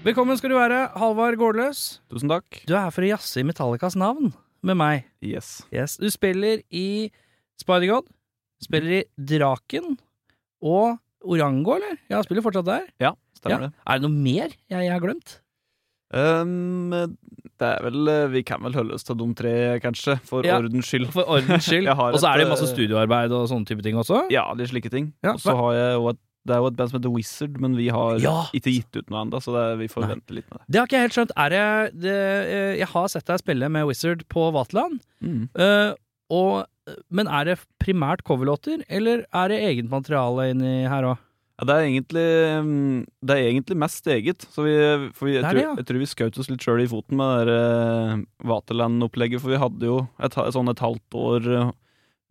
Velkommen skal du være, Halvard Gårdløs. Tusen takk. Du er her for å jazze i Metallicas navn med meg. Yes. Yes. Du spiller i Spider-God, spiller i Draken og Orango, eller? Ja, spiller fortsatt der. Ja, stemmer Ja. Er det noe mer jeg, jeg har glemt? det. Um, det er vel eh, Vi kan vel holde oss til de tre, kanskje, for Ja. ordens skyld. For ordens skyld. Og så er det masse eh, studioarbeid og sånne type ting også. Ja, litt slike ting. Ja, Og så har jeg jo et Det er jo et band som heter Wizard, men vi har Ja. ikke gitt ut noe ennå, så det, vi får Nei. vente litt med det. Det har ikke jeg helt skjønt. Er det, det Jeg har sett deg spille med Wizard på Vaterland. Mm. Uh, og, men er det primært coverlåter, eller er det eget materiale inni her òg? Ja, det er egentlig mm, Det er egentlig mest eget. Så vi, for vi, jeg, tror, ja. jeg tror vi skjøt oss litt sjøl i foten med det der, eh, Vaterland-opplegget, for vi hadde jo et, sånn et halvt år eh,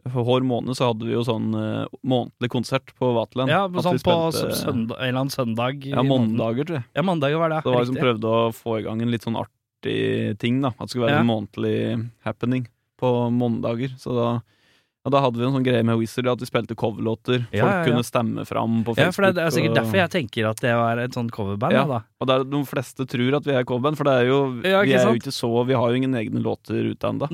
For hver måned så hadde vi jo sånn uh, månedlig konsert på Vaterland. Ja, sånn på søndag, en eller annen søndag. Ja, måndager, tror jeg. Ja, mandager var det. Så det var liksom prøvde å få i gang en litt sånn artig ting, da. At det skulle være Ja. en månedlig happening på mandager. Så da, ja, da hadde vi en sånn greie med Wizard at vi spilte coverlåter. Folk Ja, ja, kunne stemme fram på Facebook. Ja, for det er sikkert og, derfor jeg tenker at det var et sånt coverband. Ja. Da. og der de fleste tror at vi er coverband, for det er jo, vi er jo ikke så Vi har jo ingen egne låter ute ennå.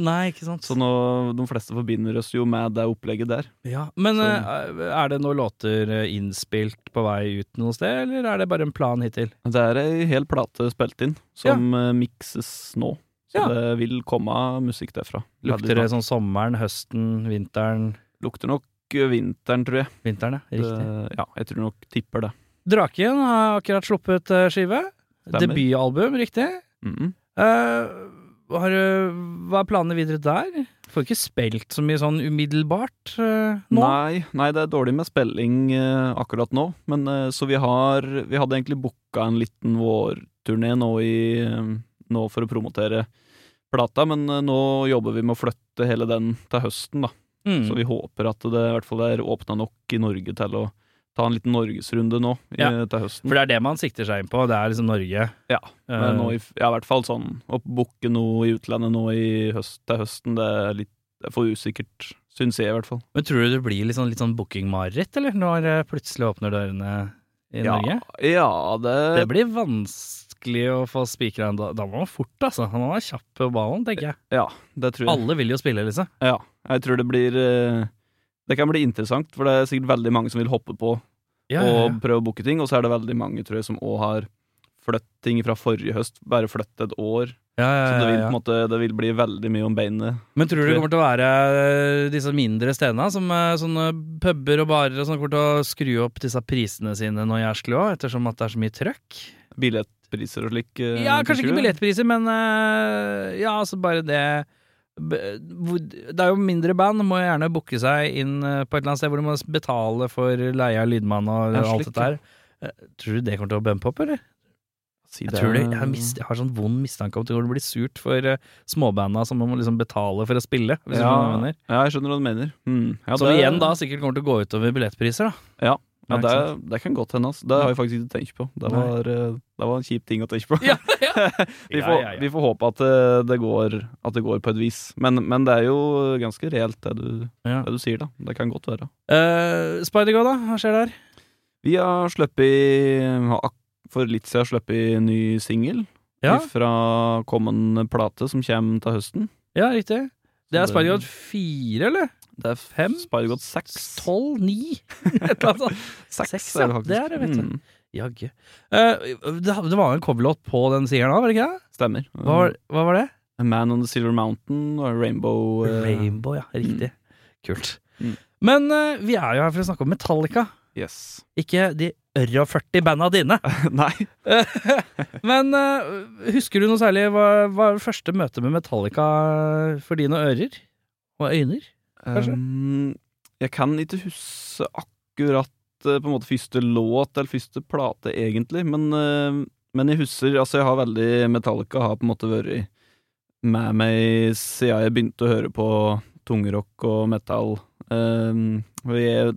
Så nå, de fleste forbinder oss jo med det opplegget der. ja. Men Så- eh, er det noen låter eh, innspilt på vei ut noe sted, eller er det bare en plan hittil? Det er ei hel plate spilt inn, som ja. mikses nå. Så Ja. det vil komme musikk derfra. Lukter det sånn sommeren, høsten, vinteren Lukter nok vinteren, tror jeg. Vinteren, ja. Riktig. Det, ja, jeg tror nok tipper det. Draken har akkurat sluppet skive. Stemmer. Debutalbum, riktig. Mm -hmm. uh, har, du- hva er planene videre der? Får ikke spilt så mye sånn umiddelbart uh, nå. Nei, nei, det er dårlig med spilling uh, akkurat nå. Men så vi har Vi hadde egentlig booka en liten vårturné nå i Nå for å promotere plata, men eh, nå jobber vi med å flytte hele den til høsten, da. Mm. Så vi håper at det i hvert fall er åpna nok i Norge til å ta en liten norgesrunde nå i, Ja. til høsten. For det er det man sikter seg inn på. Det er liksom Norge. Ja, Eh, Men nå i, ja, i hvert fall sånn å booke noe i utlandet nå i høst, til høsten, det er litt det er for usikkert, syns jeg i hvert fall. Men tror du det blir litt sånn, litt sånn bookingmareritt, eller? Når plutselig åpner dørene i ja, Norge? Ja, det, Det blir vanskelig å få spikra en da. Da må man fort, altså. Han være kjapp på ballen, tenker jeg. ja, det tror jeg. Alle vil jo spille, liksom. Ja, jeg tror det blir eh, Det kan bli interessant, for det er sikkert veldig mange som vil hoppe på Ja, ja, og prøve å booke ting, og så er det veldig mange, tror jeg, som òg har flyttet ting fra forrige høst, bare flyttet et år. ja, ja, Så det vil, måte, det vil bli veldig mye om beinet. Men tror du det kommer til å være eh, disse mindre stedene, som eh, sånne puber og barer og sånn, kommer til å skru opp disse prisene sine nå jæsklig òg, ettersom at det er så mye trøkk? Billettpriser og slik. Uh, Ja, kanskje ikke billettpriser, men uh, ja, altså bare det Det er jo mindre band, må gjerne booke seg inn eh, på et eller annet sted hvor du må betale for leie av lydmann og Ja, alt dette her. Tror du det kommer til å bumpe opp, eller? Si Jeg det. tror det, jeg, har mist, jeg har sånn vond mistanke om at det kommer til å bli surt for uh, småbanda som må liksom betale for å spille. Hvis du ja, skjønner hva jeg mener. ja, jeg skjønner hva du mener. Mm. Ja, Som det- igjen da sikkert kommer til å gå utover billettpriser, da. Ja, Ja, det, det kan godt hende. Altså. Det har jeg faktisk ikke tenkt på. Det var, eh, det var en kjip ting å tenke på. Ja, ja. vi, får, vi får håpe at eh, det, går, at det går på et vis. Men, men det er jo ganske reelt, det du, det du sier, da. Det kan godt være. Uh, Spider-Go, da? Hva skjer der? Vi har sluppet For litt siden sluppet ny singel Ja, fra kommende plate som kommer til høsten. ja riktig. Det er Spider-God 4, eller? Det er Fem? Spider-God 6. 12? 9? Et eller annet sånt. Seks Seks, det ja. Det er det, vet du. Mm, Jaggu. Uh, det, det var en coverlåt på den singelen òg, var det ikke det? stemmer. Hva var, hva var det? A Man on the Silver Mountain og Rainbow. uh... Rainbow, ja. Riktig. Kult. Mm. Men uh, vi er jo her for å snakke om Metallica, Yes. ikke de ørra 40 banda dine. Nei. Men husker du noe særlig? Hva var første møte med Metallica for dine ører? Og øyne? Um, jeg kan ikke huske akkurat eh, på en måte første låt eller første plate, egentlig. Men, eh, men jeg husker Altså, jeg har veldig Metallica har på en måte vært med meg siden jeg begynte å høre på tungrock og metal. Um, er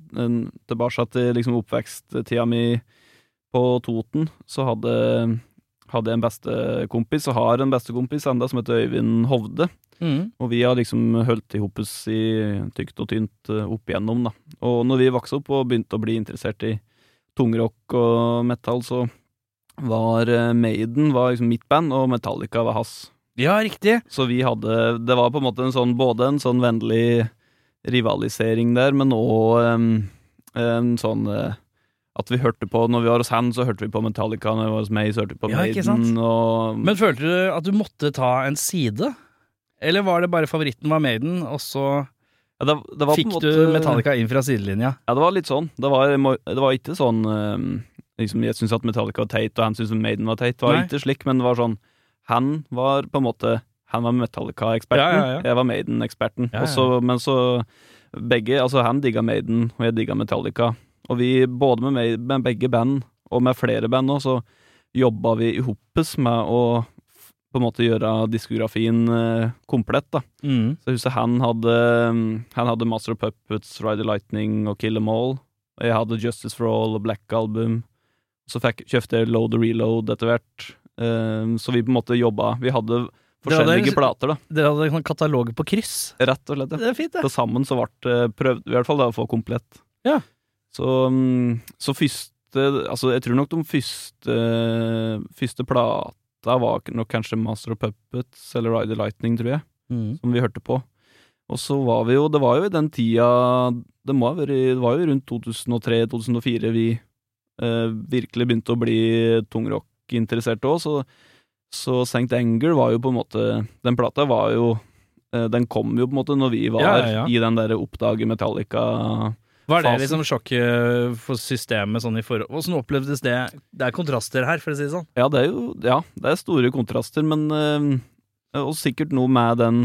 tilbake til liksom oppveksttida mi på Toten, så hadde, hadde jeg en bestekompis, og har en bestekompis enda, som heter Øyvind Hovde. Mm. Og vi har liksom holdt i hopes i tykt og tynt eh, opp igjennom, da. Og når vi vokste opp og begynte å bli interessert i tungrock og metal, så var eh, Maiden var liksom mitt band, og Metallica var hans. Ja, riktig. Så vi hadde Det var på en måte en sånn både en sånn vennlig rivalisering der, men òg en sånn eh, at vi hørte på Når vi var hos han, så hørte vi på Metallica. Når vi var hos meg, så hørte vi på Ja, Maiden. Og Men følte du at du måtte ta en side? Eller var det bare favoritten var Maiden, og så ja, det, det var på en fikk måte, du Metallica inn fra sidelinja? Ja, det var litt sånn. Det var, det var ikke sånn eh, liksom, Jeg syntes at Metallica var teit, og han syntes Maiden var teit. Det var Nei. ikke slik, men det var sånn Han var på en måte Han var Metallica-eksperten, Ja, ja, jeg var Maiden-eksperten. Men så Begge Altså, han digga Maiden, og jeg digga Metallica. Og vi, både med, med begge band, og med flere band òg, så jobba vi i hoppes med å på en måte gjøre diskografien eh, komplett, da. Mm. Så jeg husker han hadde Han hadde Master of Puppets, Ride the Lightning og Kill Em All. Jeg hadde Justice for All og Black Album. Så fikk, kjøpte jeg Load og Reload etter hvert. Eh, så vi på en måte jobba Vi hadde forskjellige hadde- forskjellige plater, da. Dere hadde sånn katalog på kryss? Rett og slett. Ja. Det er fint, det. Til sammen så ble det prøvd i hvert fall da, å få komplett. Ja. Så, mm, så første Altså, jeg tror nok de første Første plata var nok kanskje Master of Puppets eller Ride the Lightning, tror jeg Mm. som vi hørte på. Og så var vi jo Det var jo i den tida Det, må ha vært, det var jo rundt 2003-2004 vi eh, virkelig begynte å bli tungrockinteresserte òg, så, så St. Anger var jo på en måte Den plata var jo eh, Den kom jo på en måte når vi var Ja, ja, ja. i den derre Oppdage Metallica Var det fasen. liksom sjokket for systemet sånn i forhold Åssen opplevdes det? Det er kontraster her, for å si det sånn. Ja, det er jo Ja, det er store kontraster, men øh, Og sikkert noe med den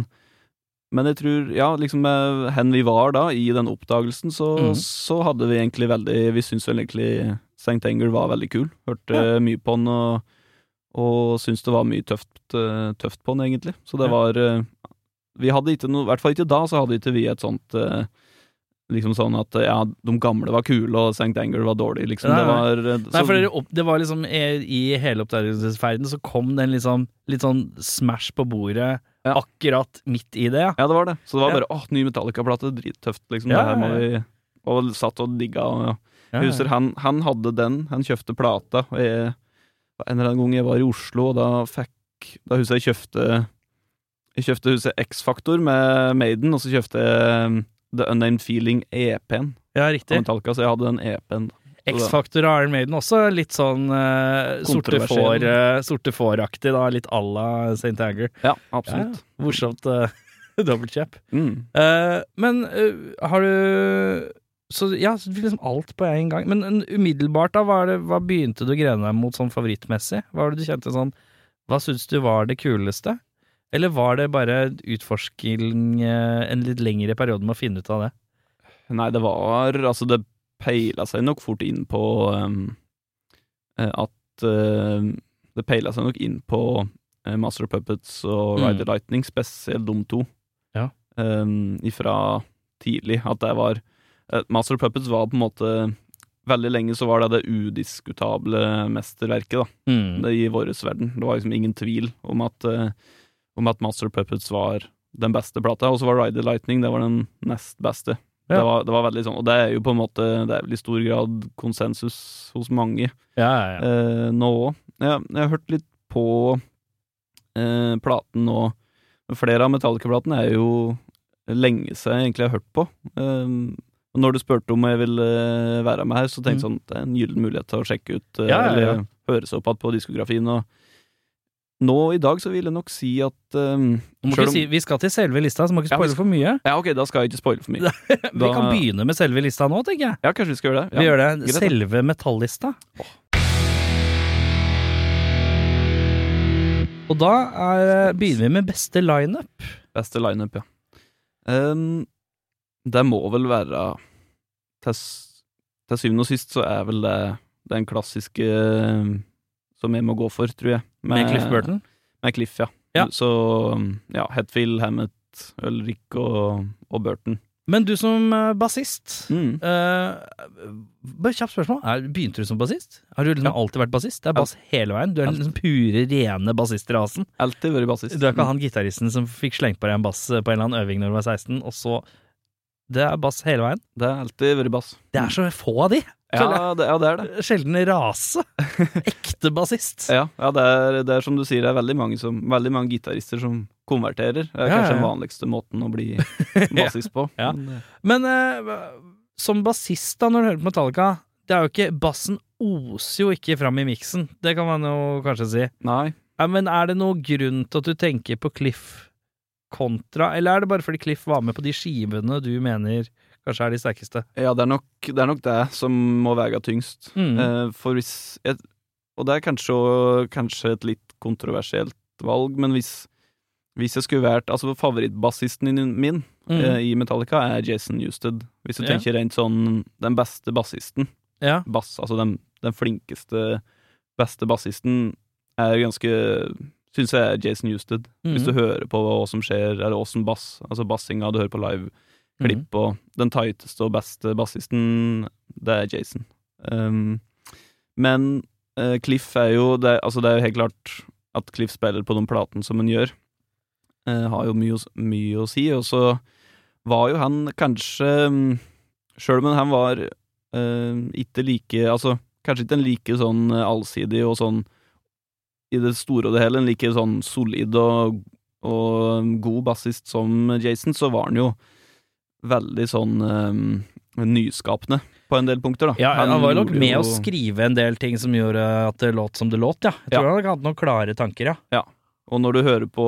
Men jeg tror, ja, liksom med hen vi var da, i den oppdagelsen, så, mm. så hadde vi egentlig veldig Vi syntes vel egentlig St. Anger var veldig kul. Hørte mye på den, og, og syntes det var mye tøft, eh, tøft på den, egentlig. Så det Ja. var eh, Vi hadde ikke noe I hvert fall ikke da, så hadde ikke vi et sånt eh, Liksom sånn at ja, de gamle var kule, og St. Anger var dårlig, liksom. Nei, det var så... Nei, så- dere opp, det var liksom i, hele oppdagelsesferden så kom den liksom litt sånn smash på bordet Ja. akkurat midt i det, ja. Ja, det var det. Så det var Ja. bare åh, ny Metallica-plate, drittøft, liksom. Ja, det her må vi Og satt og digga. Og, ja. Jeg husker han, han hadde den, han kjøpte plata, og jeg En eller annen gang jeg var i Oslo, og da fikk Da husker jeg kjøpte Jeg kjøpte huset X-Faktor med Maiden, og så kjøpte jeg The Unnamed Feeling EP-en ja, riktig. Metallica, så jeg hadde den EP-en. X-Factor og Iron Maiden også litt sånn uh, sorte får-aktig, får-aktig, da. Litt à la St. Anger. Ja, absolutt. ja. Morsomt. Uh, Dobbeltkjøp. Mm. Uh, men uh, har du Så ja, så liksom alt på en gang. Men uh, umiddelbart, da, hva, det, hva begynte du å grene deg mot sånn favorittmessig? Hva var det du kjente sånn Hva syns du var det kuleste? Eller var det bare utforsking eh, en litt lengre periode med å finne ut av det? Nei, det var Altså, det peila seg nok fort inn på um, at uh, Det peila seg nok inn på uh, Master of Puppets og Mm. Lightning, spesielt de to. Ja. Um, ifra tidlig. At det var uh, Master of Puppets var på en måte Veldig lenge så var det det udiskutable mesterverket, da. Mm. I vår verden. Det var liksom ingen tvil om at, eh, om at Master Puppets var den beste plata, og så var Ride the Lightning det var den nest beste. Ja. Det, var, det var veldig sånn, og det er jo på en måte Det er vel i stor grad konsensus hos mange Ja, ja, ja. eh, nå òg. Jeg, jeg har hørt litt på eh, platen nå. Flere av Metallica-platene er jo lenge siden jeg egentlig har hørt på. Eh, når du spurte om jeg ville eh, være med her, så tenkte jeg sånn det er en gyllen mulighet til å sjekke ut eh, Mm. Eller høre seg opp igjen på diskografien. Og nå i dag så vil jeg nok si at um, om- si, vi skal til selve lista, så må ikke Ja, spoile for mye. Ja, ok, da skal jeg ikke spoile for mye. Vi kan begynne med selve lista nå, tenker jeg. Ja, kanskje vi skal gjøre det. Vi gjør det. greit, da. Selve metallista. Og da er, begynner vi med beste lineup. Beste lineup, ja. Um, det må vel være Til, syvende og sist så er vel det den klassiske eh, som jeg må gå for, tror jeg. Med Cliff Burton? Med Cliff, ja. Ja. Så ja, Hetfield, Hammett, Ulrik og, og Burton. Men du som uh, bassist Mm. eh, Bare kjapt spørsmål. Er, begynte du som bassist? Har du liksom alltid vært bassist? Det er bass hele veien. Du er liksom pure, rene bassistrasen. Alltid vært bassist. Du er ikke han gitaristen som fikk slengt på deg en bass på en eller annen øving når du var 16, og så Det er bass hele veien. Det har alltid vært bass. Det er så få av de! Ja, det, ja, det er det. Sjelden rase. Ekte bassist. Ja, ja det, er, det er som du sier, det er veldig mange, som, veldig mange gitarister som konverterer. Det er Ja, kanskje den vanligste måten å bli bassist på. Men, eh, Men eh, som bassist, da, når du hører på Metallica Det er jo ikke Bassen oser jo ikke fram i miksen. Det kan man jo kanskje si. nei. Men er det noe grunn til at du tenker på Cliff kontra, eller er det bare fordi Cliff var med på de skivene du mener kanskje er de sterkeste? Ja, det er, nok, det er nok det som må veie tyngst. Mm. Eh, for hvis jeg, Og det er kanskje, kanskje et litt kontroversielt valg, men hvis, hvis jeg skulle vært Altså, favorittbassisten min, Mm. eh, i Metallica er Jason Newsted. Hvis du yeah. tenker rent sånn den beste bassisten. Ja. Bass, altså den, den flinkeste, beste bassisten er ganske Syns jeg er Jason Newsted. Hvis Mhm. du hører på hva som skjer, eller åssen bass, altså bassinga du hører på live Mhm. klipp, og den tighteste og beste bassisten, det er Jason. Um, men uh, Cliff er jo det, Altså, det er jo helt klart at Cliff spiller på den platen som han gjør. Uh, har jo mye, mye å si, og så var jo han kanskje um, Sjøl om han var uh, ikke like Altså, kanskje ikke en like sånn allsidig og sånn i det store og det hele, en like sånn solid og, og god bassist som Jason, så var han jo veldig sånn um, nyskapende på en del punkter, da. Ja, han, var nok med jo- å skrive en del ting som gjorde at det låt som det låt, ja. Jeg tror han hadde noen klare tanker, ja. ja. Og når du hører på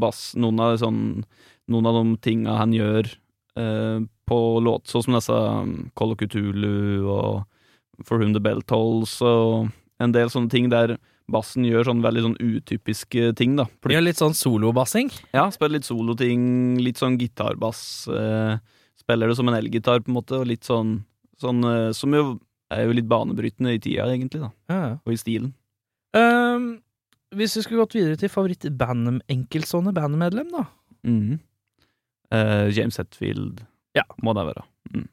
bass, noen av, sånn, noen av de tinga han gjør eh, på låt, sånn som disse of Cthulhu og For Whom the Bell Tolls og en del sånne ting der bassen gjør sånn veldig sånn utypiske ting, da. Gjør litt sånn solobassing. Ja, spiller litt soloting, litt sånn gitarbass. Eh, spiller det som en elgitar, på en måte, og litt sånn, sånn eh, Som jo er jo litt banebrytende i tida, egentlig, da, Ja, ja. og i stilen. Um, hvis vi skulle gått videre til favoritt-band, enkeltstående bandmedlem, da. Mhm. Eh, James Hetfield Ja. må det være.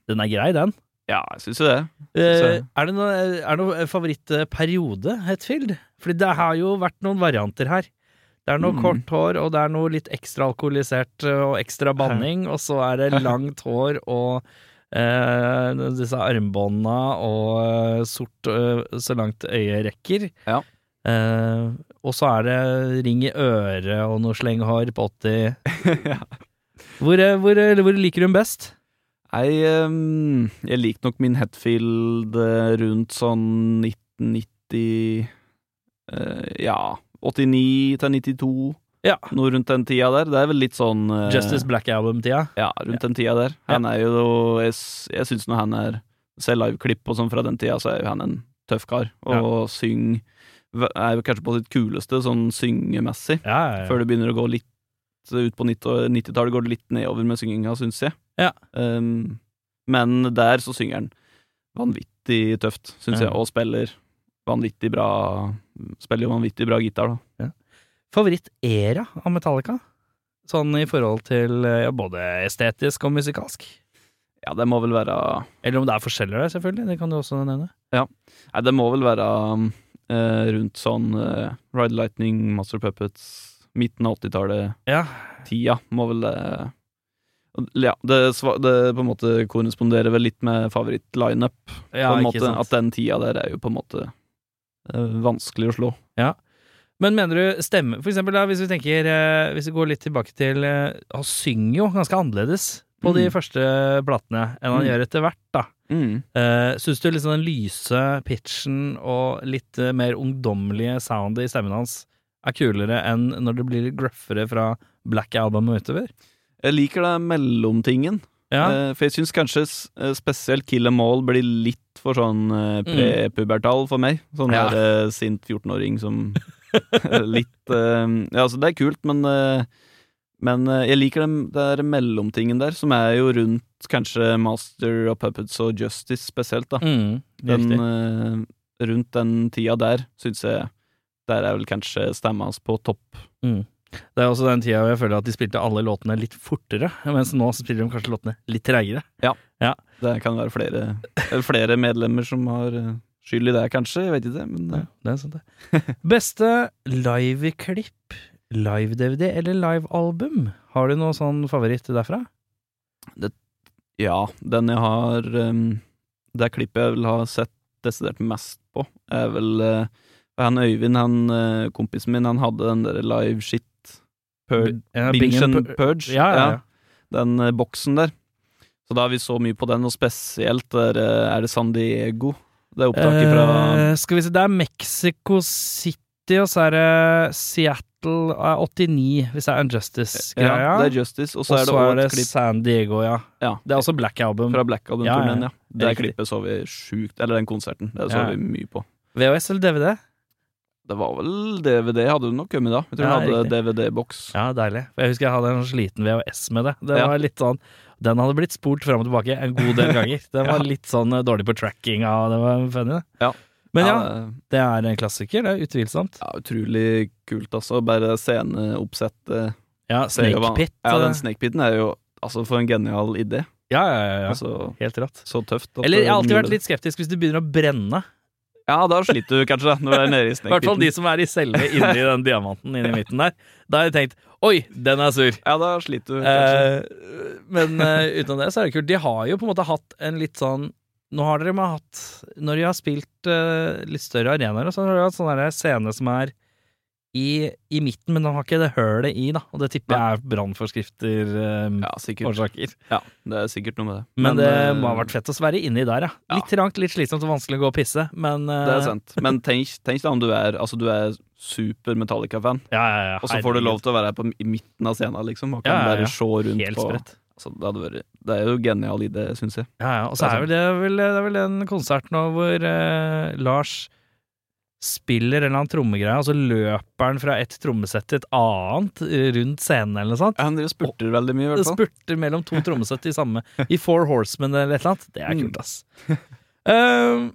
Den er grei, den. Ja, jeg syns jo det. Eh, er det er det noe favorittperiode, Hetfield? Fordi det har jo vært noen varianter her. Det er noe Mm. kort hår, og det er noe litt ekstra alkoholisert eh, og ekstra banning, og så er det langt hår og eh, disse armbånda og eh, sort så langt øyet rekker. Ja. Eh, og så er det ring i øret og noe slenghår på 80. ja. Hvor, hvor, hvor liker du den best? Jeg, ehm, jeg liker nok min Hetfield eh, rundt sånn 1990 eh, Ja, 89 til 92. Ja. Noe rundt den tida der. Det er vel litt sånn eh, Justice Black Album-tida? Ja, rundt den tida der. Han er jo Jeg, jeg syns når han er Ser liveklipp og sånn fra den tida, så er jo han en tøff kar. Og syng Er jo kanskje på sitt kuleste sånn syngemessig. Ja, ja, ja. Før det begynner å gå litt ut på 90 90-tallet, går det litt nedover med synginga, syns jeg. Ja. Um, men der så synger han vanvittig tøft, syns Ja. jeg, og spiller vanvittig bra Spiller vanvittig bra gitar, da. Favoritt-era av Metallica? Sånn i forhold til eh, ja, både estetisk og musikalsk? Ja, det må vel være Eller om det er forskjeller der, selvfølgelig. Det kan du også nevne. Nei, det må vel være uh, rundt sånn uh, Ride Lightning, Master Puppets, midten av 80-tallet, Ja. tida, må vel det Ja, det, det på en måte korresponderer vel litt med favoritt-lineup. ja på en måte. At den tida der er jo på en måte eh, vanskelig å slå. Ja. Men mener du stemme For eksempel da, hvis vi tenker eh, Hvis vi går litt tilbake til eh, Han synger jo ganske annerledes på de Mm. første platene enn han Mm. gjør etter hvert, da. Mm. Uh, Syns du liksom den lyse pitchen og litt eh, mer ungdommelige soundet i stemmen hans er kulere enn når det blir gruffere fra Black Album og utover? Jeg liker det mellomtingen. Ja. Eh, for jeg syns kanskje eh, spesielt Kill Em All blir litt for sånn eh, prepubertal for meg. Sånn Mm. Ja. der sint 14-åring som litt Ja, altså, det er kult, men men jeg liker den der mellomtingen der, som er jo rundt kanskje Master of Puppets og Justice spesielt, da. Mm, Den, rundt den tida der syns jeg Der er vel kanskje stemma hans på topp. Mm. Det er også den tida jeg føler at de spilte alle låtene litt fortere, mens nå spiller de kanskje låtene litt treigere. Det kan være flere, flere medlemmer som har eh, skyld i det, kanskje. Jeg vet ikke, men Ja, eh, det er sant, det. Beste liveklipp, live-DVD eller livealbum? Har du noe sånn favoritt derfra? ja. Den jeg har um, Det klippet jeg vil ha sett desidert mest på, er vel eh, han Øyvind, han eh, kompisen min, han hadde den der live shit Purge, Ja, Bingen Purge. Ja, ja. Den eh, boksen der. Så da har vi så mye på den, og spesielt der, eh, er det San Diego. Det er opptaket fra Eh, skal vi se, det er Mexico City, og så er det Seattle eh, 89, hvis det er Unjustice-greia. Ja, det er Justice, og så er det er det klipp San Diego, ja. ja, Det er også Black Album. fra Black Album-turneen, Ja, ja. Det klippet så vi sjukt Eller den konserten. Det så vi mye på. VHS eller DVD? Det var vel DVD hadde du nok kommet da. Jeg tror Ja, du hadde. DVD-boks. Ja, deilig. Jeg husker jeg hadde en sliten VHS med det. Det Ja. var litt sånn Den hadde blitt spurt fram og tilbake en god del ganger. Den var Ja. litt sånn eh, dårlig på tracking og det var funny, det. Ja. Men ja, det- det er en klassiker, det er utvilsomt. ja, utrolig kult, altså. Bare sceneoppsettet. Ja, Det er Snake Pit. Ja, eh, den Snakepiten er jo Altså, for en genial idé. ja, ja, ja, ja. Altså, Helt rått. så tøft. Eller jeg har alltid vært litt skeptisk hvis du begynner å brenne. Ja, da sliter du kanskje, når du er nede i I hvert fall de som er i selve inni den diamanten inni midten der. Da har jeg tenkt oi, den er sur. Ja, da sliter du kanskje. Eh, men eh, utenom det så er det kult. De har jo på en måte hatt en litt sånn Nå har dere med hatt Når de har spilt eh, litt større arenaer, så har de hatt sånn scene som er i, i midten, men de har ikke det hølet i, da. Og det tipper jeg er brannforskrifter um, ja, årsaker. Ja, det er sikkert noe med det. Men, det uh, må ha vært fett å være inni der, ja. Ja. Litt trangt, litt slitsomt og vanskelig å gå og pisse, men uh, Det er sant. Men tenk, tenk da om du er Altså, du er super Metallica-fan, Ja, ja, ja. og så får du lov til å være på, i midten av scenen, liksom, og kan bare se rundt Helt på sprøtt. altså, det, vært, det er jo genial idé, syns jeg. Ja, ja. Og så er er vel det, det er vel en konsert nå hvor eh, Lars spiller en eller annen trommegreie, og så løper han fra et trommesett til et annet eh, rundt scenen eller noe sånt. Ja, Han spurter og veldig mye, i hvert fall. spurter mellom to trommesett i samme I Four Horsemen eller et eller annet. Det er Mm. kult, ass. Eh,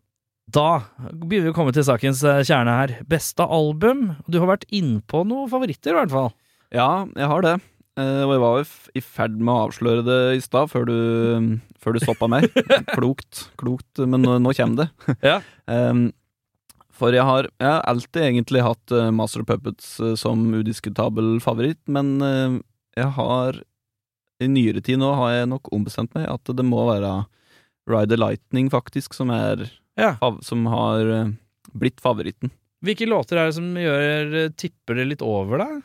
da begynner vi å komme til sakens eh, kjerne her. Beste album. Du har vært innpå noen favoritter, i hvert fall. Ja, jeg har det. Eh, og jeg var jo i ferd med å avsløre det i stad, før du, før du stoppa meg. klokt, klokt, men nå, nå kommer det. Ja. Em, for jeg har, jeg har alltid egentlig hatt eh, Master of Puppets eh, som udiskutabel favoritt, men eh, jeg har I nyere tid nå har jeg nok ombestemt meg at det må være Ride the Lightning, faktisk, som er Ja. fav- Som har blitt favoritten. Hvilke låter er det som gjør tipper det litt over, da?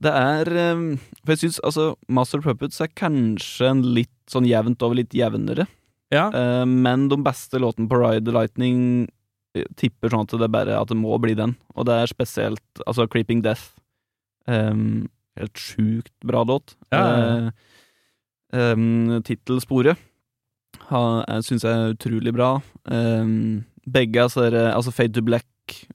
Det er For jeg syns altså Master Puppets er kanskje en litt sånn jevnt over litt jevnere. Ja. Men de beste låtene på Ride the Lightning tipper sånn at det bare at det må bli den. Og det er spesielt altså Creeping Death. Um, helt sjukt bra låt. Ja. Eh, um, Tittelsporet syns jeg er utrolig bra. Um, begge altså, er, altså Fade to Black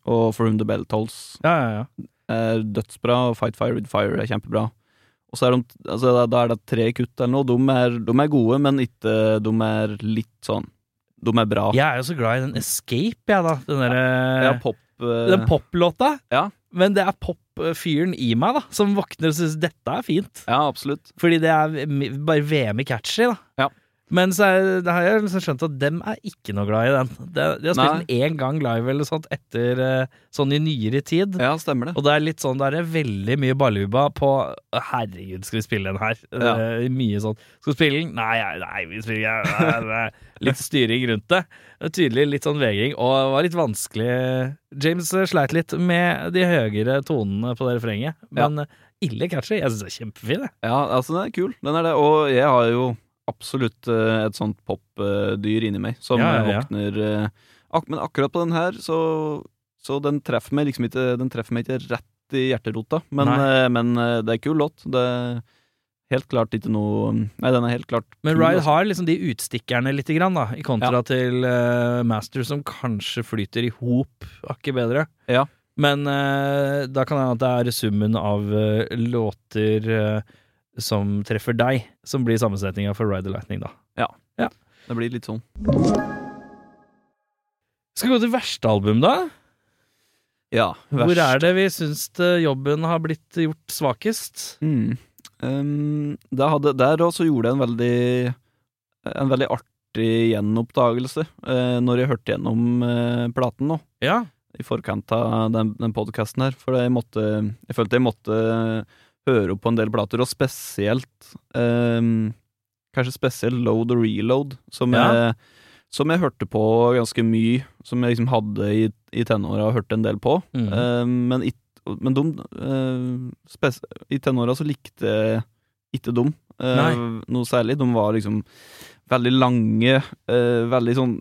og For Whom the Bell Tolls Ja, ja, ja. er dødsbra, og Fight Fire with Fire er kjempebra. Og så er de, altså, da, da er det tre kutt eller noe. De er, de er gode, men ikke De er litt sånn De er bra. Jeg er jo så glad i den Escape, jeg, da. Den derre Ja, pop uh... Den poplåta. Ja. Men det er pop-fyren i meg, da, som våkner og syns dette er fint. Ja, absolutt. Fordi det er bare VM i catchy, da. Ja. Men så er, det har jeg liksom skjønt at dem er ikke noe glad i den. De, de har spilt den én gang live eller sånt etter eh, sånn i nyere tid. Ja, stemmer det. Og det er litt sånn, det er veldig mye baluba på Herregud, skal vi spille den her? Ja. Eh, mye sånn Skal vi spille den? Nei, nei, vi spiller nei. Litt styring rundt det. Det Tydelig litt sånn vegring, og det var litt vanskelig James eh, sleit litt med de høyere tonene på det refrenget, men ja. ille catchy. Jeg syns det er kjempefin, jeg. Ja, altså, den er kul. Den er det. Og jeg har jo absolutt eh, et sånt popdyr inni meg som Ja, ja, ja. våkner eh, ak Men akkurat på den her, så, så den treffer meg liksom ikke Den treffer meg ikke rett i hjerterota. Men, eh, men det er kul låt. Det er helt klart ikke noe Nei, den er helt klart Men Ride altså. har liksom de utstikkerne lite grann, da, i kontra til uh, Master, som kanskje flyter i hop hakket bedre. Ja. Men uh, da kan det hende at det er summen av uh, låter eh, som treffer deg, som blir sammensetninga for Ride the Lightning, da. Det blir litt sånn. Skal vi gå til verste album, da? Ja, verst. Hvor er det vi syns jobben har blitt gjort svakest? Mm. Um, da hadde, der også gjorde jeg en veldig En veldig artig gjenoppdagelse uh, når jeg hørte gjennom uh, platen nå, Ja. i forkant av den, den podkasten her. For jeg måtte Jeg følte jeg måtte høre opp på en del plater, og spesielt um, Kanskje spesielt Load og Reload, som, Ja. jeg, som jeg hørte på ganske mye. Som jeg liksom hadde i, i tenåra og hørte en del på. Mm. Um, men it, men de, uh, i tenåra så likte jeg ikke dem uh, noe særlig. De var liksom veldig lange, eh, veldig sånn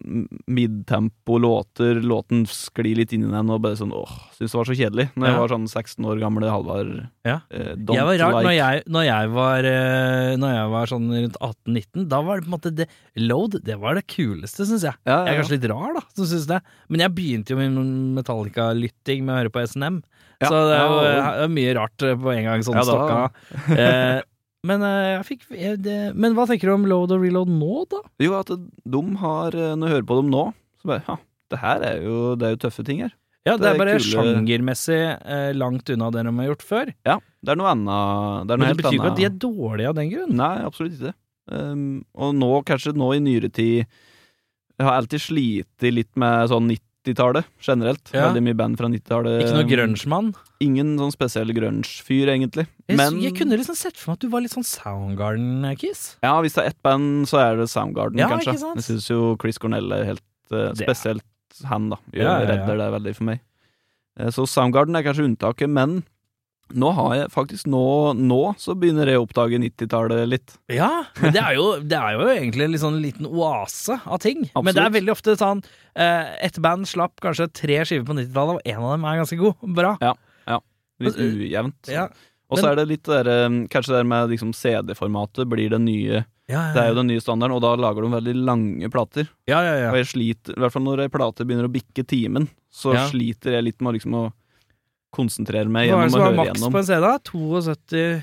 midtempo låter. Låten sklir litt inn i den og bare sånn åh, syns det var så kjedelig. Når Ja. jeg var sånn 16 år gamle Halvard Ja. eh, Jeg var rart, like når jeg, når, jeg var, eh, når jeg var sånn rundt 18-19, da var det på en måte det, Load, det var det kuleste, syns jeg. ja, Jeg er kanskje litt rar, da, som syns det. Men jeg begynte jo min Metallica-lytting med å høre på SNM. Så det ja, det er mye rart eh, på en gang, sånn Ja, stokka. Eh, men eh, fikk det, Men hva tenker du om load og reload nå, da? Jo, at de har eh, Når jeg hører på dem nå, så bare ja, det her er jo, det er jo tøffe ting her. Ja, det, Det er bare kule- sjangermessig eh, langt unna det de har gjort før. Ja, det er noe annet Det er noe Men det betyr ikke at de er dårlige av den grunn. Nei, absolutt ikke. Um, og nå, kanskje nå i nyere tid Jeg har alltid slitt litt med sånn 90-tallet generelt. Ja. Veldig mye band fra 90-tallet. Ikke noe grunge-mann. Ingen sånn spesiell grunge-fyr, egentlig. Jeg, Men jeg kunne liksom sett for meg at du var litt sånn Soundgarden-kiss. ja, hvis det er ett band, så er det Soundgarden, Ja, kanskje. Jeg syns jo Chris Cornell er helt uh, spesielt han, da. Gjør, Ja, ja, ja. Redder det veldig for meg. Eh, så Soundgarden er kanskje unntaket, men nå har jeg faktisk nå, nå så begynner jeg å oppdage 90-tallet litt. Ja, men det er, jo, det er jo egentlig en sånn liten oase av ting. Men det er veldig ofte sånn eh, Et band slapp kanskje tre skiver på 90-tallet, og en av dem er ganske god. Bra. Litt ujevnt. Ja, Og så er det litt der, um, kanskje det der med liksom CD-formatet blir det nye ja, Det er jo den nye standarden, og da lager de veldig lange plater. ja, ja, ja. Og jeg sliter, i hvert fall når ei plate begynner å bikke timen, så Ja. sliter jeg litt med å liksom å konsentrere meg Hva er det som å var maks på en CD? da? 72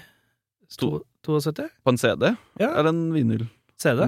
to- 72? på en CD Ja. eller en vinyl. CD?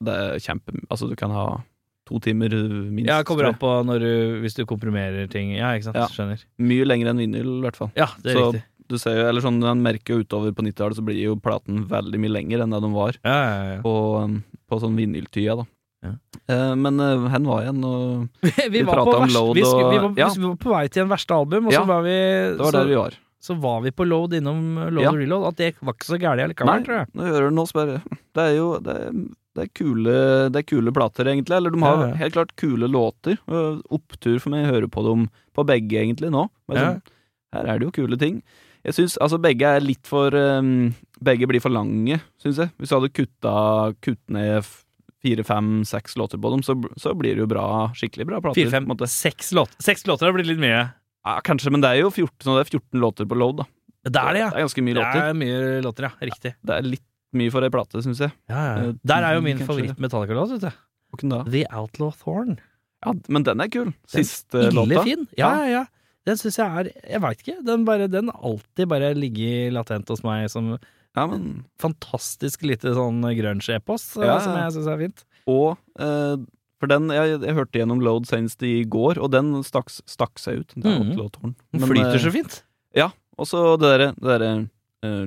Det er kjempe Altså, du kan ha to timer minst. Ja, kommer an på du, hvis du komprimerer ting. Ja, ikke sant? Ja. Skjønner. Mye lenger enn vinyl, i hvert fall. Ja, det er Så- riktig. Du ser jo, eller sånn, Man merker jo utover på 90-tallet, så blir jo platen veldig mye lenger enn det de var Ja, ja, ja. på, på sånn vinyltida, da. Ja. Eh, men uh, hen var igjen, og Vi, Vi var pratet om load Load vi, skulle, vi, var, ja. vi var på vei til en verste album, og så Ja, var vi det var så, der vi var. så var vi på Load innom Load Ja. og Reload. At det var ikke så gærent allikevel, Nei, tror jeg. nå hører du nå spørre. Det er jo det er, det er, kule, det er kule plater, egentlig. Eller de har Ja, ja. helt klart kule låter. Opptur for meg å høre på dem på begge, egentlig, nå. Men Ja. sånn, her er det jo kule ting. Jeg syns altså begge er litt for um, Begge blir for lange, syns jeg. Hvis du hadde kutta kutt ned fire, fem, seks låter på dem, så, så blir det jo bra, skikkelig bra plater. Fire, fem, seks låter. Seks låter har blitt litt mye. Ja, kanskje, men det er jo 14, det er 14 låter på load, da. Det er det, ja. Det er ganske mye låter. Det er mye låter, ja. Riktig. Det er litt mye for ei plate, syns jeg. Ja, ja. Eh, Der er jo min favoritt-Metallica-låt, vet du. Hvilken da? The Outlaw Thorn. Ja, men den er kul. Den Siste Ille låta. fin. Ja, ja, ja. Den syns jeg er Jeg veit ikke. Den Den har alltid bare ligget latent hos meg som Ja, men fantastisk lite sånn grunge-epos, Ja, eh, som jeg syns er fint. Og eh, For den jeg, jeg hørte gjennom Load senest i går, og den stakk, stakk seg ut. Det er Mhm. Den Men, flyter eh, så fint. Ja. Og så det derre Det derre eh,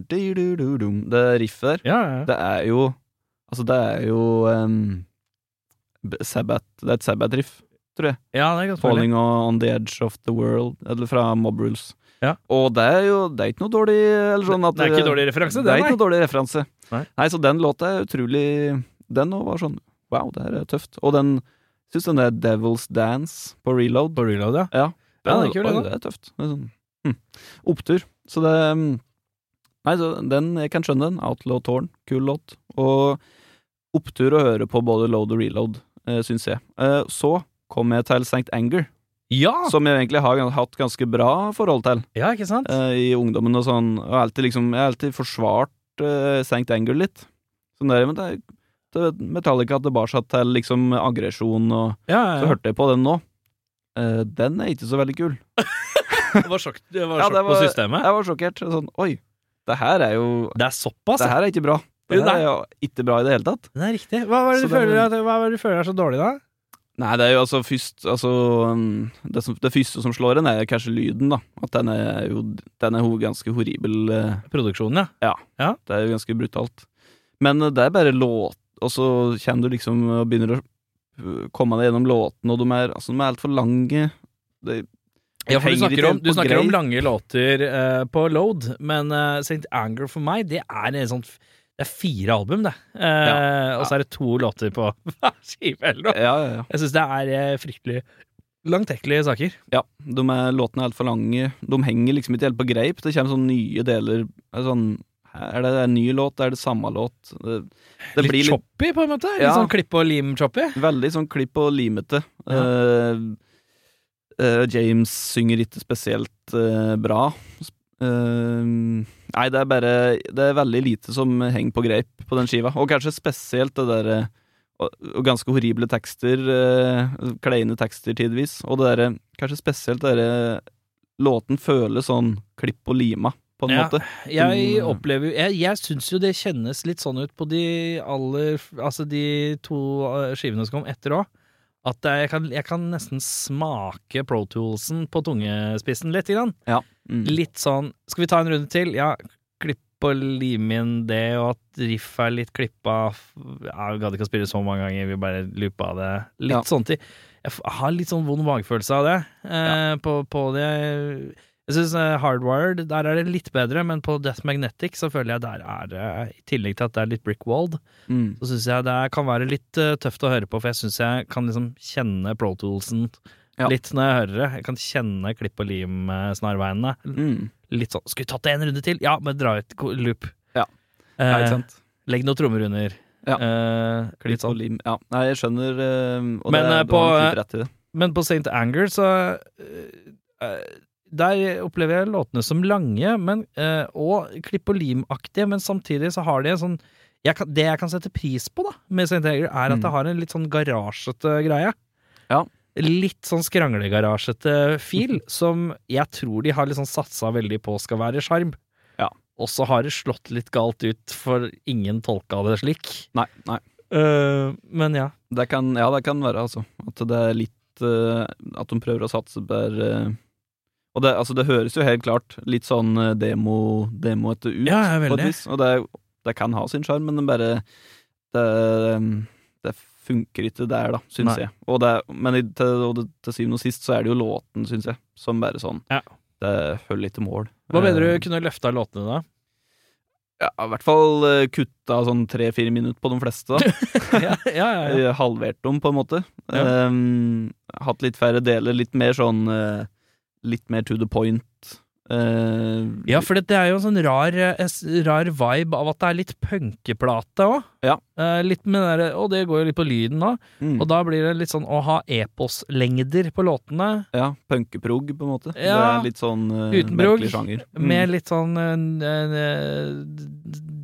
Det riffet der, Ja, ja. det er jo Altså, det er jo um, Sabbath Det er et Sabbath-riff, tror jeg. ja, det er godt. Falling on the Edge of the World, eller fra Mob Rules. Ja. Og det er jo Det er ikke noe dårlig eller sånn at Det er ikke dårlig referanse, Det er ikke noe dårlig referanse. Nei. så den låta er utrolig Den òg var sånn Wow, det her er tøft. Og den Syns den der Devil's Dance på reload På reload, ja. Ja, Ja, det er kul, den, det er tøft. Det er sånn, hm. Opptur. Så det mm, Nei, så den Jeg kan skjønne den. Outlaw Torn. Kul låt. Og opptur å høre på både load og reload, eh, syns jeg. Eh, så kom jeg til St. Anger, Ja! som jeg egentlig har hatt ganske bra forhold til ja, ikke sant? eh, i ungdommen og sånn. Og alltid liksom Jeg har alltid forsvart uh, St. Anger litt. Sånn der, men det er det er Metallica tilbake til liksom aggresjon, og Ja, så ja, hørte jeg på den nå. Eh, den er ikke så veldig kul. Det var sjokk, det var Ja, sjokk det på var- systemet. Jeg var sjokkert. Sånn, oi, det her er jo Det er såpass, Det ja. her er ikke bra. Det Jo, her nei. er jo ikke bra i det hele tatt. Det er riktig. Hva det Så det- føler, at- hva er det du føler er så dårlig, da? Nei, det er jo altså først Altså um, det, som, det første som slår en, er kanskje lyden, da. At den er jo Den er jo ganske horribel. eh, Produksjonen, ja. Ja, Det er jo ganske brutalt. Men eh, det er bare låt, og så kommer du liksom og begynner å uh, komme deg gjennom låtene, og de er, altså, de er altfor lange. Det, Ja, for du snakker om, du snakker om lange låter uh, på Load, men uh, St. Anger for meg, det er en sånn Det er fire album, det. Eh, Og så er det to låter på hver skive eller noe. Ja, ja, ja. Jeg syns det er eh, fryktelig langtekkelige saker. ja de er, låtene er altfor lange. De henger liksom ikke helt på greip. Det kommer sånne nye deler er sånn, Er det en ny låt? Er det samme låt? Det, det litt blir litt choppy, på en måte. Litt sånn klipp og lim-choppy. Veldig sånn klipp og limete. Ja. uh, eh, James synger ikke spesielt uh, bra. Eh, nei, det er bare Det er veldig lite som henger på greip på den skiva. Og kanskje spesielt det derre og, og ganske horrible tekster. Uh, kleine tekster tidvis. Og det derre Kanskje spesielt det derre Låten føles sånn klipp og lima, på en Ja. måte. Jeg Mm. opplever Jeg, jeg syns jo det kjennes litt sånn ut på de aller Altså de to eh, skivene som kom etter òg. At jeg kan, jeg kan nesten smake Pro Toolsen på tungespissen litt. Grann. Mm. Litt sånn Skal vi ta en runde til? Ja, klipp og lim inn det, og at riff er litt klippa ja, Jeg gadd ikke å spille så mange ganger, vi bare loopa det. Litt Ja. sånn til. Jeg har litt sånn vond magefølelse av det. Eh, på, på det Jeg syns Hardwired, der er det litt bedre, men på Death Magnetic så føler jeg der er det I tillegg til at det er litt brickwalled, Mm. så syns jeg det kan være litt eh, tøft å høre på, for jeg syns jeg kan liksom kjenne Pro Toolsen Ja. litt når jeg hører det. Jeg kan kjenne klipp og lim-snarveiene. Mm. Litt sånn Skulle vi tatt det en runde til? Ja, men dra ut loop. Ja. Eh, legg noen trommer under. Ja. Eh, klipp Klipp og sånn. lim. Ja. Nei, jeg skjønner eh, Og Men, det, eh, på, rett i det. Men på St. Anger så eh, eh, Der opplever jeg låtene som lange men, eh, og klipp og lim-aktige, men samtidig så har de en sånn jeg kan, Det jeg kan sette pris på da med St. Anger, er at Mm. det har en litt sånn garasjete greie. Ja. Litt sånn skranglegarasjete fil, som jeg tror de har liksom satsa veldig på skal være sjarm. Ja. Og så har det slått litt galt ut, for ingen tolka det slik. Nei, nei. Uh, men ja. Det kan, ja, det kan være, altså. At det er litt uh, At de prøver å satse på uh, Og det, altså, det høres jo helt klart litt sånn eh, demo demoete ut, Ja, ja, på et vis. Og det, det kan ha sin sjarm, men det bare det, det funker ikke der, da, syns jeg. Og det, men til, og det, til syvende og sist så er det jo låten, syns jeg, som bare sånn Ja. Det følger ikke mål. Hva mener Eh, du kunne løfta låtene da? Ja, I hvert fall eh, kutta sånn tre-fire minutter på de fleste, da. ja, ja, ja. Eh, Halvert dem, på en måte. Ehm, hatt litt færre deler, litt mer sånn eh, Litt mer to the point. Eh, Ja, for det er jo en sånn rar, eh, rar vibe av at det er litt punkeplate òg. Ja. litt med det der, og det går jo litt på lyden òg. mm, Og da blir det litt sånn å ha eposlengder på låtene, ja, punkeprog, på en måte. Det Ja, er litt sånn uh, utenbrog, sjanger. Mm. med litt sånn uh,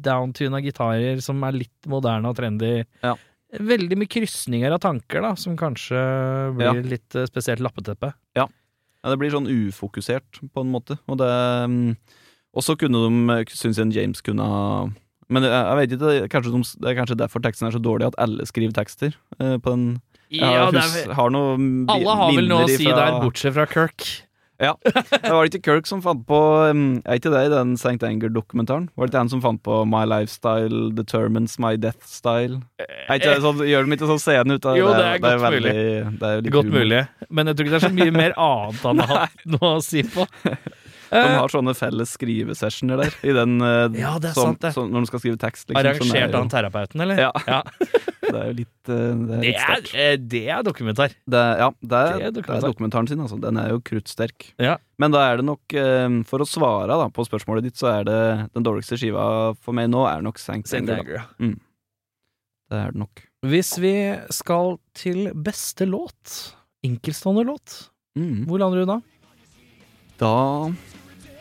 downtuna gitarer som er litt moderne og trendy. Ja. Veldig mye krysninger av tanker, da, som kanskje blir litt eh, spesielt lappeteppe. Ja, det blir sånn ufokusert, på en måte. Og det mm, Og så kunne de, syns jeg James kunne ha Men jeg, jeg vet ikke, kanskje de, det er kanskje derfor teksten er så dårlig, at alle skriver tekster eh, på den Jeg Ja, har, hus, er, har noe alle har vel noe å si der, bortsett fra Kirk. Det var det ikke Kirk som fant på um, Er ikke det i den St. Anger-dokumentaren? Var det ikke han som fant på My lifestyle determines my death style? Er ikke det sånn, gjør de ikke sånn seende ut? da? Jo, det er godt veldig, det er Godt mulig, men jeg tror ikke det er så mye mer annet han har hatt noe å si på. De Eh, har sånne felles skrivesessioner der, i den, uh, Ja, det er som, sant, det. som, når de skal skrive tekst. Liksom, Arrangert er av terapeuten, eller? Ja. Ja. Det er jo litt, uh, det er litt er, sterkt. eh, det er dokumentar. Det, ja, det er, det er det er dokumentaren sin, altså. Den er jo kruttsterk. Ja. Men da er det nok, eh, for å svare da, på spørsmålet ditt, så er det den dårligste skiva for meg nå er nok Sankt. Anger. da. Anger. Det er det nok. Hvis vi skal til beste låt, enkeltstående låt, Mm. hvor lander du da? Da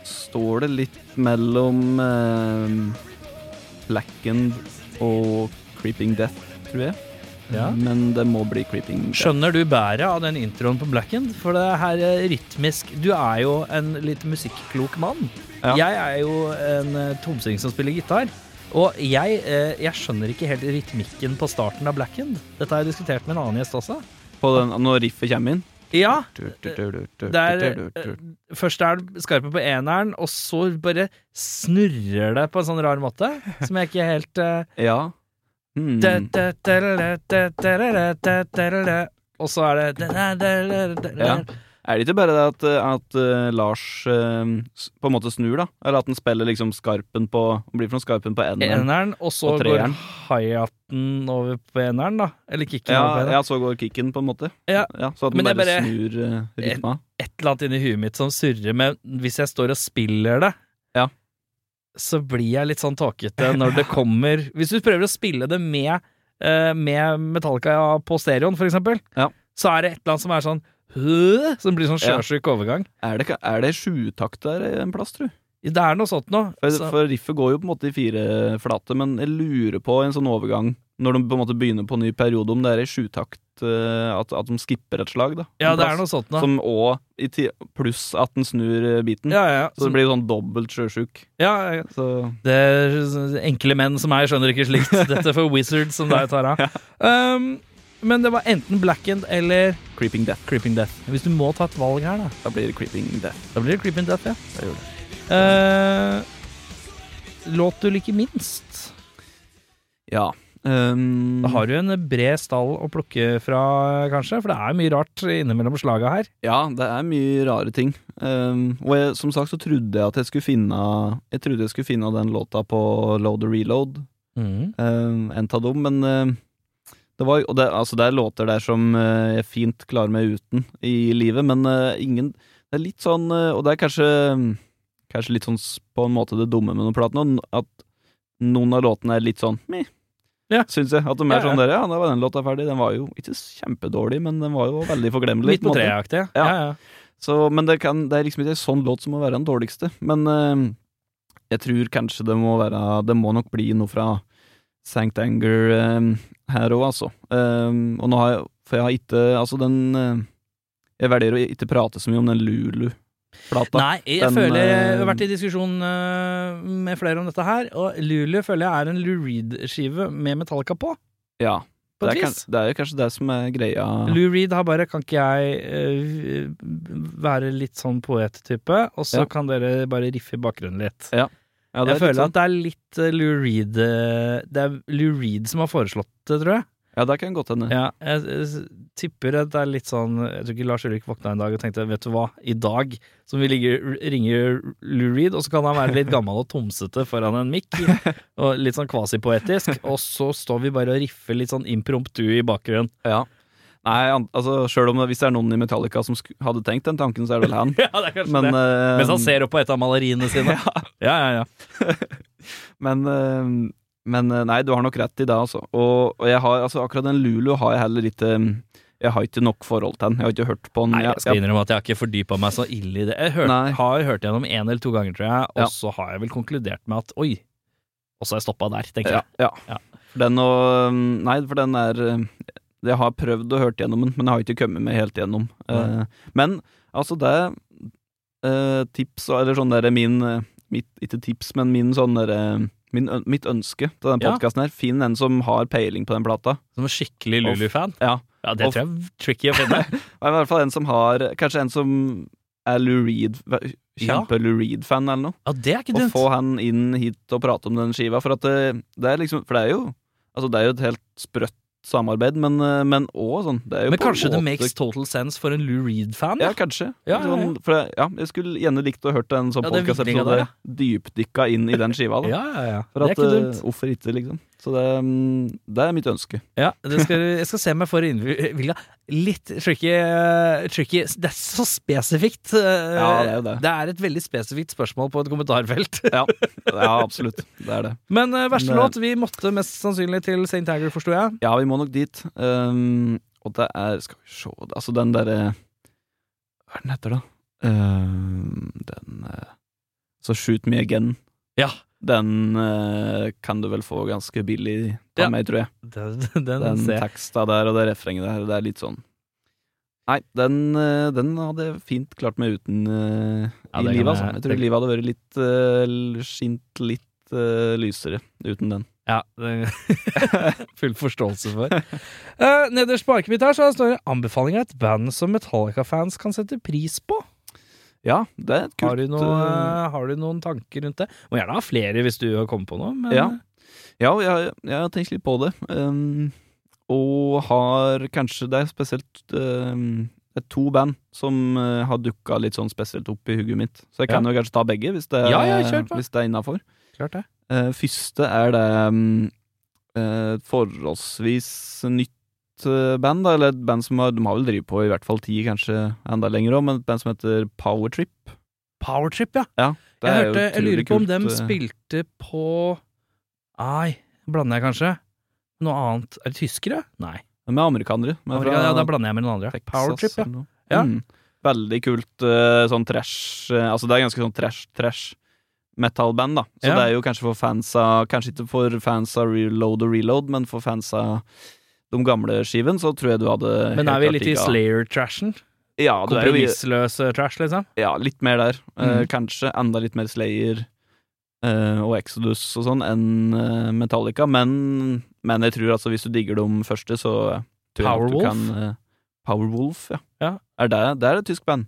står det litt mellom eh, Blackened og Creeping Death, tror jeg. Ja. Men det må bli Creeping. Skjønner du bæret av den introen på Blackend? For det her er rytmisk Du er jo en litt musikklok mann. Ja. Jeg er jo en uh, tomsing som spiller gitar. Og jeg, eh, jeg skjønner ikke helt rytmikken på starten av Blackend. Dette har jeg diskutert med en annen gjest også. På den, når riffet kommer inn. Ja, der eh, Først er det skarpe på eneren, og så bare snurrer det på en sånn rar måte, som jeg ikke helt eh, Ja. Hmm. Og så er det Ja. Er det ikke bare det at, at uh, Lars uh, på en måte snur, da? Eller at han spiller liksom skarpen på Blir fra skarpen på eneren? og så Og går hi-haten over på eneren, da. Eller kicken Ja, over på ja, så går kicken, på en måte. Ja. så at den er bare, bare- snur uh, rytma. Et eller annet inni huet mitt som surrer men Hvis jeg står og spiller det, Ja. Så blir jeg litt sånn tåkete når det kommer Hvis du prøver å spille det med, eh, med Metallica på stereoen, for eksempel, Ja. så er det et eller annet som er sånn «Hø?» Som blir sånn sjøsjuk overgang. Er det, er det sjutakt der en plass, tru? Det er noe sånt noe. For, Så- for riffet går jo på en måte i fire flate, men jeg lurer på en sånn overgang, når de på en måte begynner på en ny periode, om det er i sjutakt at, at de skipper et slag, da. ja, det er noe sånt da. Som òg Pluss at den snur eh, biten. ja, ja, Så det blir sånn dobbelt sjøsjuk. ja, ja. Så Det er enkle menn som meg skjønner ikke slikt. Dette for wizards som deg, Tara. Um, men det var enten Blackened eller Creeping Death. Creeping Death. Hvis du må ta et valg her, da. Da blir det Creeping Death. Da blir det Creeping Death, ja. Det gjør det. Uh, låt du liker minst? Ja. Um, Da har du en bred stall å plukke fra, kanskje? For det er mye rart innimellom slaga her. Ja, det er mye rare ting. Um, og jeg, som sagt så trodde jeg at jeg skulle finne Jeg trodde jeg skulle finne den låta på Load og Reload. um, en av dem, men uh, det var og det, altså det er låter der som uh, jeg fint klarer meg uten i livet, men uh, ingen Det er litt sånn uh, Og det er kanskje Kanskje litt sånn på en måte det dumme med noen platene, at noen av låtene er litt sånn meh. Ja. Syns jeg. At de er sånn der, ja, da var den låta ferdig. Den var jo ikke kjempedårlig, men den var jo veldig forglemmelig. Litt på treet-aktig. Ja. Ja, ja. Så, men det, kan, det er liksom ikke en sånn låt som må være den dårligste. Men uh, jeg tror kanskje det må være Det må nok bli noe fra Sankt Anger eh, her òg, altså. Eh, og nå har jeg For jeg har ikke Altså, den uh, Jeg velger å ikke prate så mye om den Lulu-plata. Nei, jeg Den, føler Jeg eh, har vært i diskusjon eh, med flere om dette her, og Lulu føler jeg er en Lou Reed-skive med Metallica på. Ja. På Det er, kan, det er jo kanskje det som er greia. Lou Reed har bare Kan ikke jeg uh, være litt sånn poet-type, og så Ja. kan dere bare riffe i bakgrunnen litt? Ja, Ja, jeg er føler sånn. at det er litt Lou Reed Det er Lou Reed som har foreslått det, tror jeg. Ja, det kan godt hende. Ja, jeg, tipper at det er litt sånn Jeg tror ikke Lars Ulrik våkna en dag og tenkte vet du hva, i dag så vi ligger, ringer Lou Reed, og så kan han være litt gammel og tomsete foran en mikk, og litt sånn kvasipoetisk, og så står vi bare og riffer litt sånn impromptu i bakgrunnen. Ja. Nei, altså, selv om det, hvis det er noen i Metallica som hadde tenkt den tanken, så er det vel han. Ja, det er kanskje Men, det. Uh, Mens han ser opp på et av maleriene sine. Ja, ja, ja. Men, eh, men eh, nei, du har nok rett i det, altså. Og, og har, altså, akkurat den Lulu har jeg heller ikke Jeg har ikke nok forhold til den. Jeg har ikke hørt på den. Nei, jeg skal innrømme at jeg har ikke fordypa meg så ille i det. Jeg hør, Nei. har hørt gjennom én eller to ganger, tror jeg, og Ja. så har jeg vel konkludert med at oi, og så har jeg stoppa der, tenker jeg. ja. Ja. For den og Nei, for den er eh, Jeg har prøvd å hørt gjennom den, men jeg har ikke kommet meg helt gjennom. Eh, men altså, det eh, Tips, eller sånn derre min mitt, Ikke tips, men min sånn derre min, Mitt ønske til den podkasten her, finn en som har peiling på den plata. Som en skikkelig Lulu-fan. Ja. Ja, det Og- tror jeg er tricky å finne. I hvert fall en som har Kanskje en som er Lou Reed. Kjempe-Lou Reed-fan eller noe. Ja, det er ikke Og Å få han inn hit og prate om den skiva. For at det, det er liksom For det er jo Altså det er jo et helt sprøtt samarbeid, men, eh, men også sånn det er jo Men kanskje det makes total sense for en Lou Reed-fan? Ja, kanskje. Ja, ja, ja. Sånn, for jeg, ja, jeg skulle gjerne likt å hørt en sånn Ja, podkast-episode dypdykka inn i den skiva. Da. Ja, ja, ja. For det er at, ikke eh, dumt. Hvorfor ikke, liksom. Så det, mm, det er mitt ønske. Ja, det skal, jeg skal se meg for innvilga. Litt tricky, eh, tricky Det er så spesifikt. eh, Ja, det er det. Det er et veldig spesifikt spørsmål på et kommentarfelt. Ja, ja absolutt. Det er det. Men eh, verste Men, låt? Vi måtte mest sannsynlig til St. Anger, forsto jeg. Ja, vi må nok dit. Um, og det er Skal vi se Altså, den derre Hva er den heter, da? Um, den uh, Så Shoot Me Again. Ja. Den eh, kan du vel få ganske billig av Ja. meg, tror jeg. Den, den, Den teksta der og det refrenget der, det er litt sånn Nei, den, eh, den hadde jeg fint klart meg uten uh, Ja, i livet, altså. Jeg tror det- livet hadde vært litt uh, skint litt uh, lysere uten den. Ja, det full forståelse for. Uh, nederst på arket mitt her så står det 'Anbefaling et band som Metallica-fans kan sette pris på'. Ja, det er et kult Har du, noe, eh, har du noen tanker rundt det? Må gjerne ha flere hvis du har kommet på noe, men Ja. Ja, jeg, jeg har tenkt litt på det. Um, og har kanskje Det er spesielt um, det er to band som uh, har dukka litt sånn spesielt opp i hugget mitt. Så jeg kan Ja. jo kanskje ta begge, hvis det, Ja, ja, hvis det er innafor. Uh, første er det um, uh, forholdsvis nytt band, da, eller et band som har, de har vel drevet på i hvert fall ti, kanskje enda lenger òg, men et band som heter Powertrip. Powertrip, ja. Det Jeg, er hørte, jeg lurer på om dem uh, spilte på Nei, blander jeg kanskje? Noe annet. Er det tyskere? Nei. De er amerikanere. men Amerika, fra ja, da blander jeg med noen andre. Powertrip, ja. Ja. Mm. Veldig kult eh, sånn trash eh, Altså det er ganske sånn trash, trash metal-band, da. Så Ja. det er jo kanskje for fans av Kanskje ikke for fans av Reload og Reload, men for fans av de gamle skiven, så tror jeg du hadde Men er vi litt i Slayer-trashen? Ja, Kompromissløs eh, trash, liksom? ja, litt mer der. Mm. Uh, kanskje enda litt mer Slayer uh, og Exodus og sånn enn uh, Metallica, men, men jeg tror altså hvis du digger de første, så tror jeg nok du Powerwolf? kan eh, Powerwolf, ja. Ja. Er det, det er et tysk band.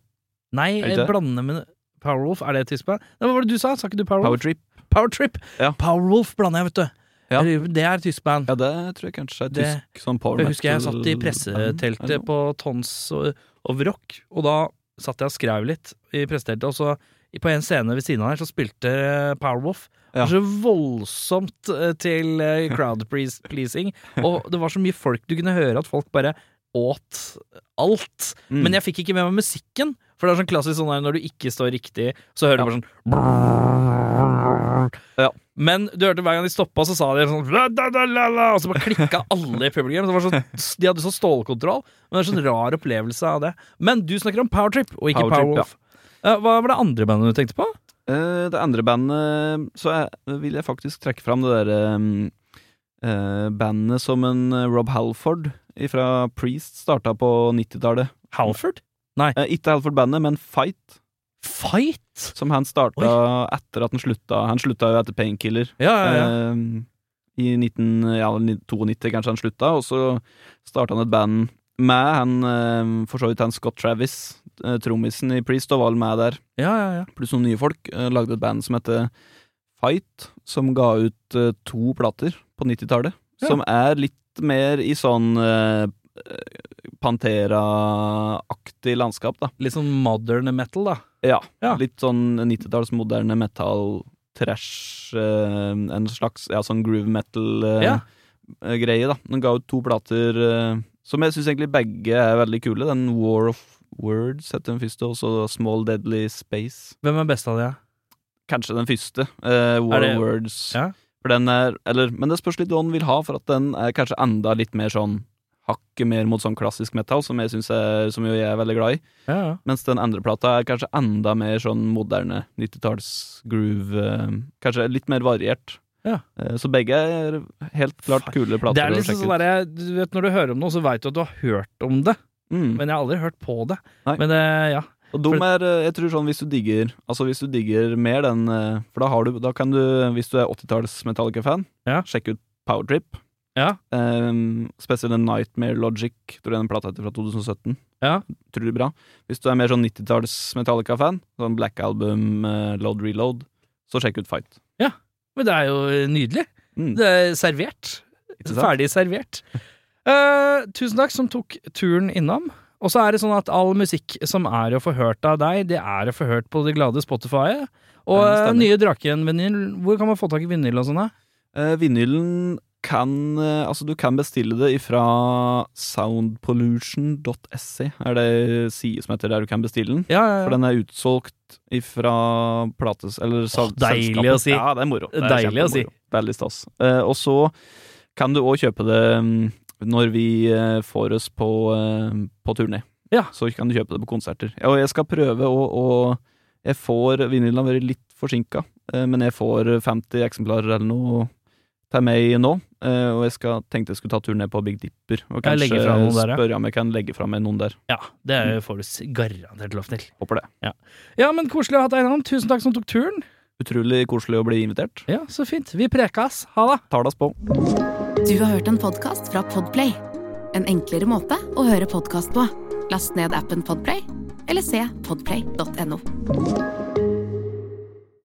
Nei, jeg blander med Powerwolf. Er det et tysk band? Nei, Hva var det du sa? Sa ikke du Powerwolf? Powertrip. Powertrip. Ja. Powerwolf blander jeg, vet du. Ja. Det er et tysk band. Ja, det tror jeg kanskje er Det- tysk sånn power Jeg husker jeg metal- satt i presseteltet på Tons of Rock, og da satt jeg og skrev litt i presseteltet, og så på en scene ved siden av her så spilte Powerwolf. Det var så voldsomt eh, til eh, crowd pleasing, og det var så mye folk du kunne høre at folk bare åt alt. Mm. Men jeg fikk ikke med meg musikken, for det er sånn klassisk sånn der når du ikke står riktig, så hører du bare sånn Ja. Men du hørte hver gang de stoppa, så sa de sånn la, la, la, la, la, Og så bare klikka alle i publikum. Sånn, de hadde sånn stålkontroll. Men det er sånn rar opplevelse av det. Men du snakker om Powertrip, og ikke Powerwolf. Ja, hva var det andre bandet du tenkte på? Uh, det andre bandet Så jeg, vil jeg faktisk trekke fram det derre um, uh, bandet som en eh, Rob Halford fra Priest starta på 90-tallet. Halford? Eh, ikke Halford-bandet, men Fight, Fight? som han starta etter at han slutta. Han slutta jo etter Painkiller. Ja, ja, ja. Eh, I 1992 kanskje han slutta, og så starta han et band med han eh, for så vidt han Scott Travis, eh, trommisen i Priest, og var med der. ja, ja, ja. pluss noen nye folk, eh, lagde et band som heter Fight, som ga ut eh, to plater på 90-tallet, Ja. som er litt mer i sånn eh, Pantera-aktig landskap, da. Litt sånn modern metal, da. Ja. Ja. Litt sånn 90-talls moderne metal, trash, eh, en slags ja, sånn groove metal-greie, Ja. da. Den ga ut to plater eh, som jeg syns egentlig begge er veldig kule. Den War of Words heter den første, og så Small Deadly Space. Hvem er best av de? Kanskje den første. eh, War det- of Words. Ja. For den er Eller, men det spørs litt hva den vil ha, for at den er kanskje enda litt mer sånn Hakket mer mot sånn klassisk metal, som jeg synes er Som jeg er veldig glad i. Ja, ja. Mens den andre plata er kanskje enda mer sånn moderne 90-talls groove. eh, Kanskje litt mer variert. Ja. Eh, Så begge er helt klart kule plater. Det er liksom sånn der, Du vet, når du hører om noe, så veit du at du har hørt om det, Mm. men jeg har aldri hørt på det. Nei. Men det, ja. Og de er, eh, jeg tror sånn hvis du digger Altså hvis du digger mer den eh, For da har du Da kan du, hvis du er 80-talls Metallica-fan, Ja. sjekke ut Powertrip. Ja. Um, spesielt den Nightmare Logic, tror jeg den plata heter fra 2017. Ja. Utrolig bra. Hvis du er mer sånn 90-talls Metallica-fan, sånn Black Album, uh, Load Reload, så sjekk ut Fight. Ja, Men det er jo nydelig. Mm. Det er servert. Ferdig servert. Uh, tusen takk som tok turen innom. Og så er det sånn at all musikk som er å få hørt av deg, det er å få hørt på det glade Spotify. Og Ja, eh, nye Draken-vinyl, hvor kan man få tak i vinyl og sånn? Eh, vinylen kan eh, Altså, du kan bestille det ifra soundpollution.se, er det side som heter der du kan bestille den. Ja, ja, For den er utsolgt ifra plates... Eller sal- deilig å si. Ja, det er moro. Det er Deilig å si. Veldig stas. Eh, og så kan du òg kjøpe det mm, når vi eh, får oss på, eh, på turné. Ja. Så kan du kjøpe det på konserter. Og jeg skal prøve å, å Jeg får Vinylen har vært litt forsinka, men jeg får 50 eksemplarer eller noe til meg nå. Eh, og jeg skal, tenkte jeg skulle ta turen ned på Big Dipper og kanskje spørre ja. om jeg kan legge fra meg noen der. Ja, det får du garantert lov til. Håper det. Ja, ja men koselig å ha deg innom. Tusen takk som tok turen. Utrolig koselig å bli invitert. Ja, så fint. Vi prekas. Ha det. Talas på. Du har hørt en podkast fra Podplay. En enklere måte å høre podkast på. Last ned appen Podplay, eller se podplay.no.